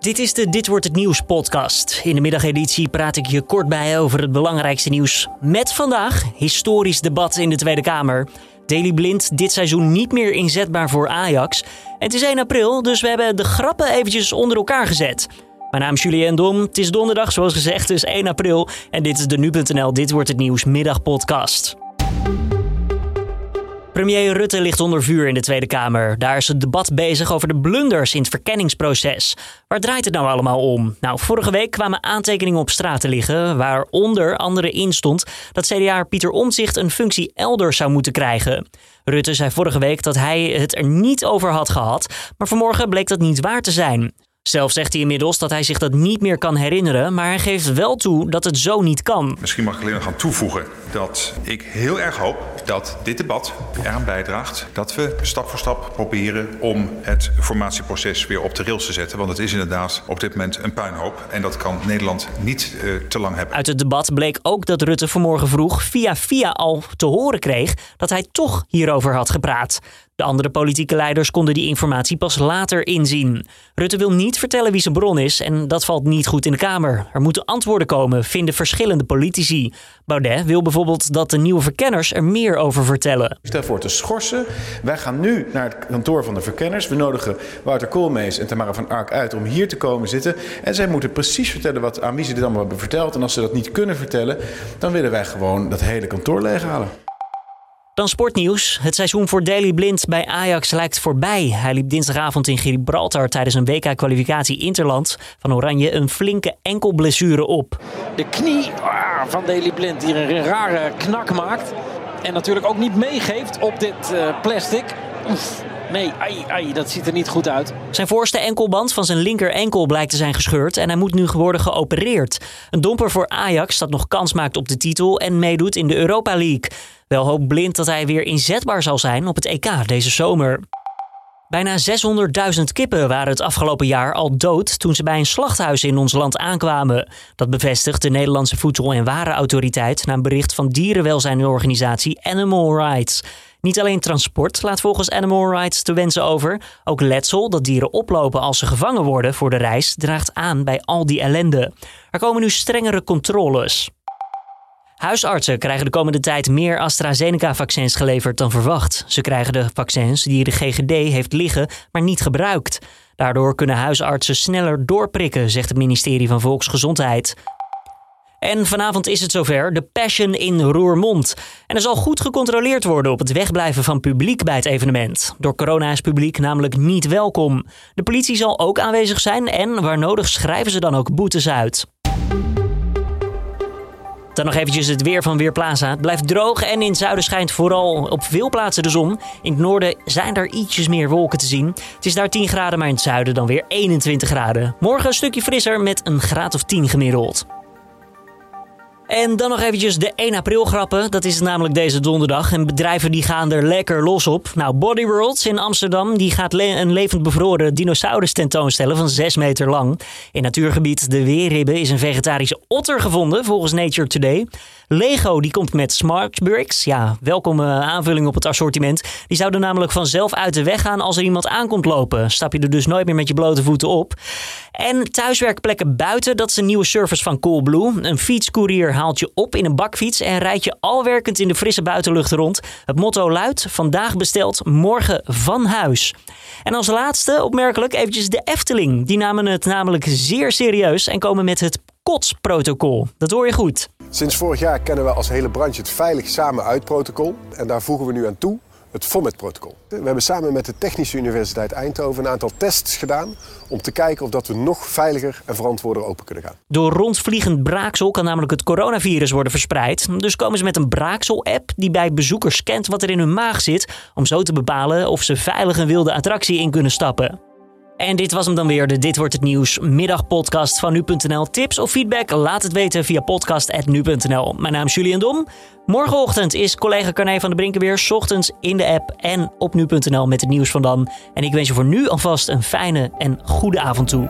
Dit is de Dit wordt het nieuws podcast. In de middageditie praat ik je kort bij over het belangrijkste nieuws. Met vandaag historisch debat in de Tweede Kamer. Daily Blind dit seizoen niet meer inzetbaar voor Ajax. Het is 1 april, dus we hebben de grappen eventjes onder elkaar gezet. Mijn naam is Julien Dom. Het is donderdag, zoals gezegd, dus 1 april. En dit is de Nu.nl Dit wordt het nieuws middagpodcast. Premier Rutte ligt onder vuur in de Tweede Kamer. Daar is het debat bezig over de blunders in het verkenningsproces. Waar draait het nou allemaal om? Nou, vorige week kwamen aantekeningen op straat te liggen, waar onder andere in stond dat CDA Pieter Omtzigt een functie elders zou moeten krijgen. Rutte zei vorige week dat hij het er niet over had gehad, maar vanmorgen bleek dat niet waar te zijn. Zelf zegt hij inmiddels dat hij zich dat niet meer kan herinneren, maar hij geeft wel toe dat het zo niet kan. Misschien mag ik alleen nog gaan toevoegen dat ik heel erg hoop dat dit debat eraan bijdraagt dat we stap voor stap proberen om het formatieproces weer op de rails te zetten. Want het is inderdaad op dit moment een puinhoop en dat kan Nederland niet uh, te lang hebben. Uit het debat bleek ook dat Rutte vanmorgen vroeg via via al te horen kreeg dat hij toch hierover had gepraat. De andere politieke leiders konden die informatie pas later inzien. Rutte wil niet vertellen wie zijn bron is en dat valt niet goed in de Kamer. Er moeten antwoorden komen, vinden verschillende politici. Baudet wil bijvoorbeeld dat de nieuwe verkenners er meer over vertellen. Stel voor te schorsen. Wij gaan nu naar het kantoor van de verkenners. We nodigen Wouter Koolmees en Tamara van Ark uit om hier te komen zitten. En zij moeten precies vertellen wat, aan wie dit allemaal hebben verteld. En als ze dat niet kunnen vertellen, dan willen wij gewoon dat hele kantoor leeghalen. Dan sportnieuws. Het seizoen voor Daily Blind bij Ajax lijkt voorbij. Hij liep dinsdagavond in Gibraltar tijdens een WK-kwalificatie Interland van Oranje een flinke enkelblessure op. De knie ah, van Daily Blind die een rare knak maakt. En natuurlijk ook niet meegeeft op dit uh, plastic. Oef. Nee, ai, ai, dat ziet er niet goed uit. Zijn voorste enkelband van zijn linker enkel blijkt te zijn gescheurd en hij moet nu worden geopereerd. Een domper voor Ajax dat nog kans maakt op de titel en meedoet in de Europa League. Wel hoopt Blind dat hij weer inzetbaar zal zijn op het EK deze zomer. Bijna 600.000 kippen waren het afgelopen jaar al dood toen ze bij een slachthuis in ons land aankwamen. Dat bevestigt de Nederlandse Voedsel- en Warenautoriteit na een bericht van dierenwelzijnorganisatie Animal Rights. Niet alleen transport laat volgens Animal Rights te wensen over, ook letsel dat dieren oplopen als ze gevangen worden voor de reis draagt aan bij al die ellende. Er komen nu strengere controles. Huisartsen krijgen de komende tijd meer AstraZeneca-vaccins geleverd dan verwacht. Ze krijgen de vaccins die de GGD heeft liggen, maar niet gebruikt. Daardoor kunnen huisartsen sneller doorprikken, zegt het ministerie van Volksgezondheid. En vanavond is het zover, de Passion in Roermond. En er zal goed gecontroleerd worden op het wegblijven van publiek bij het evenement. Door corona is publiek namelijk niet welkom. De politie zal ook aanwezig zijn en waar nodig schrijven ze dan ook boetes uit. Dan nog eventjes het weer van Weerplaza. Het blijft droog en in het zuiden schijnt vooral op veel plaatsen de zon. In het noorden zijn er ietsjes meer wolken te zien. Het is daar 10 graden, maar in het zuiden dan weer 21 graden. Morgen een stukje frisser met een graad of 10 gemiddeld. En dan nog eventjes de 1 april grappen. Dat is namelijk deze donderdag. En bedrijven die gaan er lekker los op. Nou, Body Worlds in Amsterdam die gaat een levend bevroren dinosaurus tentoonstellen van 6 meter lang. In natuurgebied De Weerribben is een vegetarische otter gevonden volgens Nature Today. Lego die komt met Smart Bricks. Ja, welkome aanvulling op het assortiment. Die zouden namelijk vanzelf uit de weg gaan als er iemand aankomt lopen. Stap je er dus nooit meer met je blote voeten op. En thuiswerkplekken buiten, dat is een nieuwe service van Coolblue. Een fietscourier haalt je op in een bakfiets en rijdt je al werkend in de frisse buitenlucht rond. Het motto luidt: vandaag besteld, morgen van huis. En als laatste, opmerkelijk, eventjes de Efteling. Die namen het namelijk zeer serieus en komen met het kotsprotocol. Dat hoor je goed. Sinds vorig jaar kennen we als hele branche het Veilig Samen Uit protocol. En daar voegen we nu aan toe het FOMET-protocol. We hebben samen met de Technische Universiteit Eindhoven een aantal tests gedaan om te kijken of dat we nog veiliger en verantwoorder open kunnen gaan. Door rondvliegend braaksel kan namelijk het coronavirus worden verspreid. Dus komen ze met een braaksel-app die bij bezoekers scant wat er in hun maag zit, om zo te bepalen of ze veilig een wilde attractie in kunnen stappen. En dit was hem dan weer, de Dit Wordt Het Nieuws middagpodcast van nu.nl. Tips of feedback, laat het weten via podcast.nu.nl. Mijn naam is Julian Dom. Morgenochtend is collega Carne van der Brinken weer, ochtends in de app en op nu.nl met het nieuws van dan. En ik wens je voor nu alvast een fijne en goede avond toe.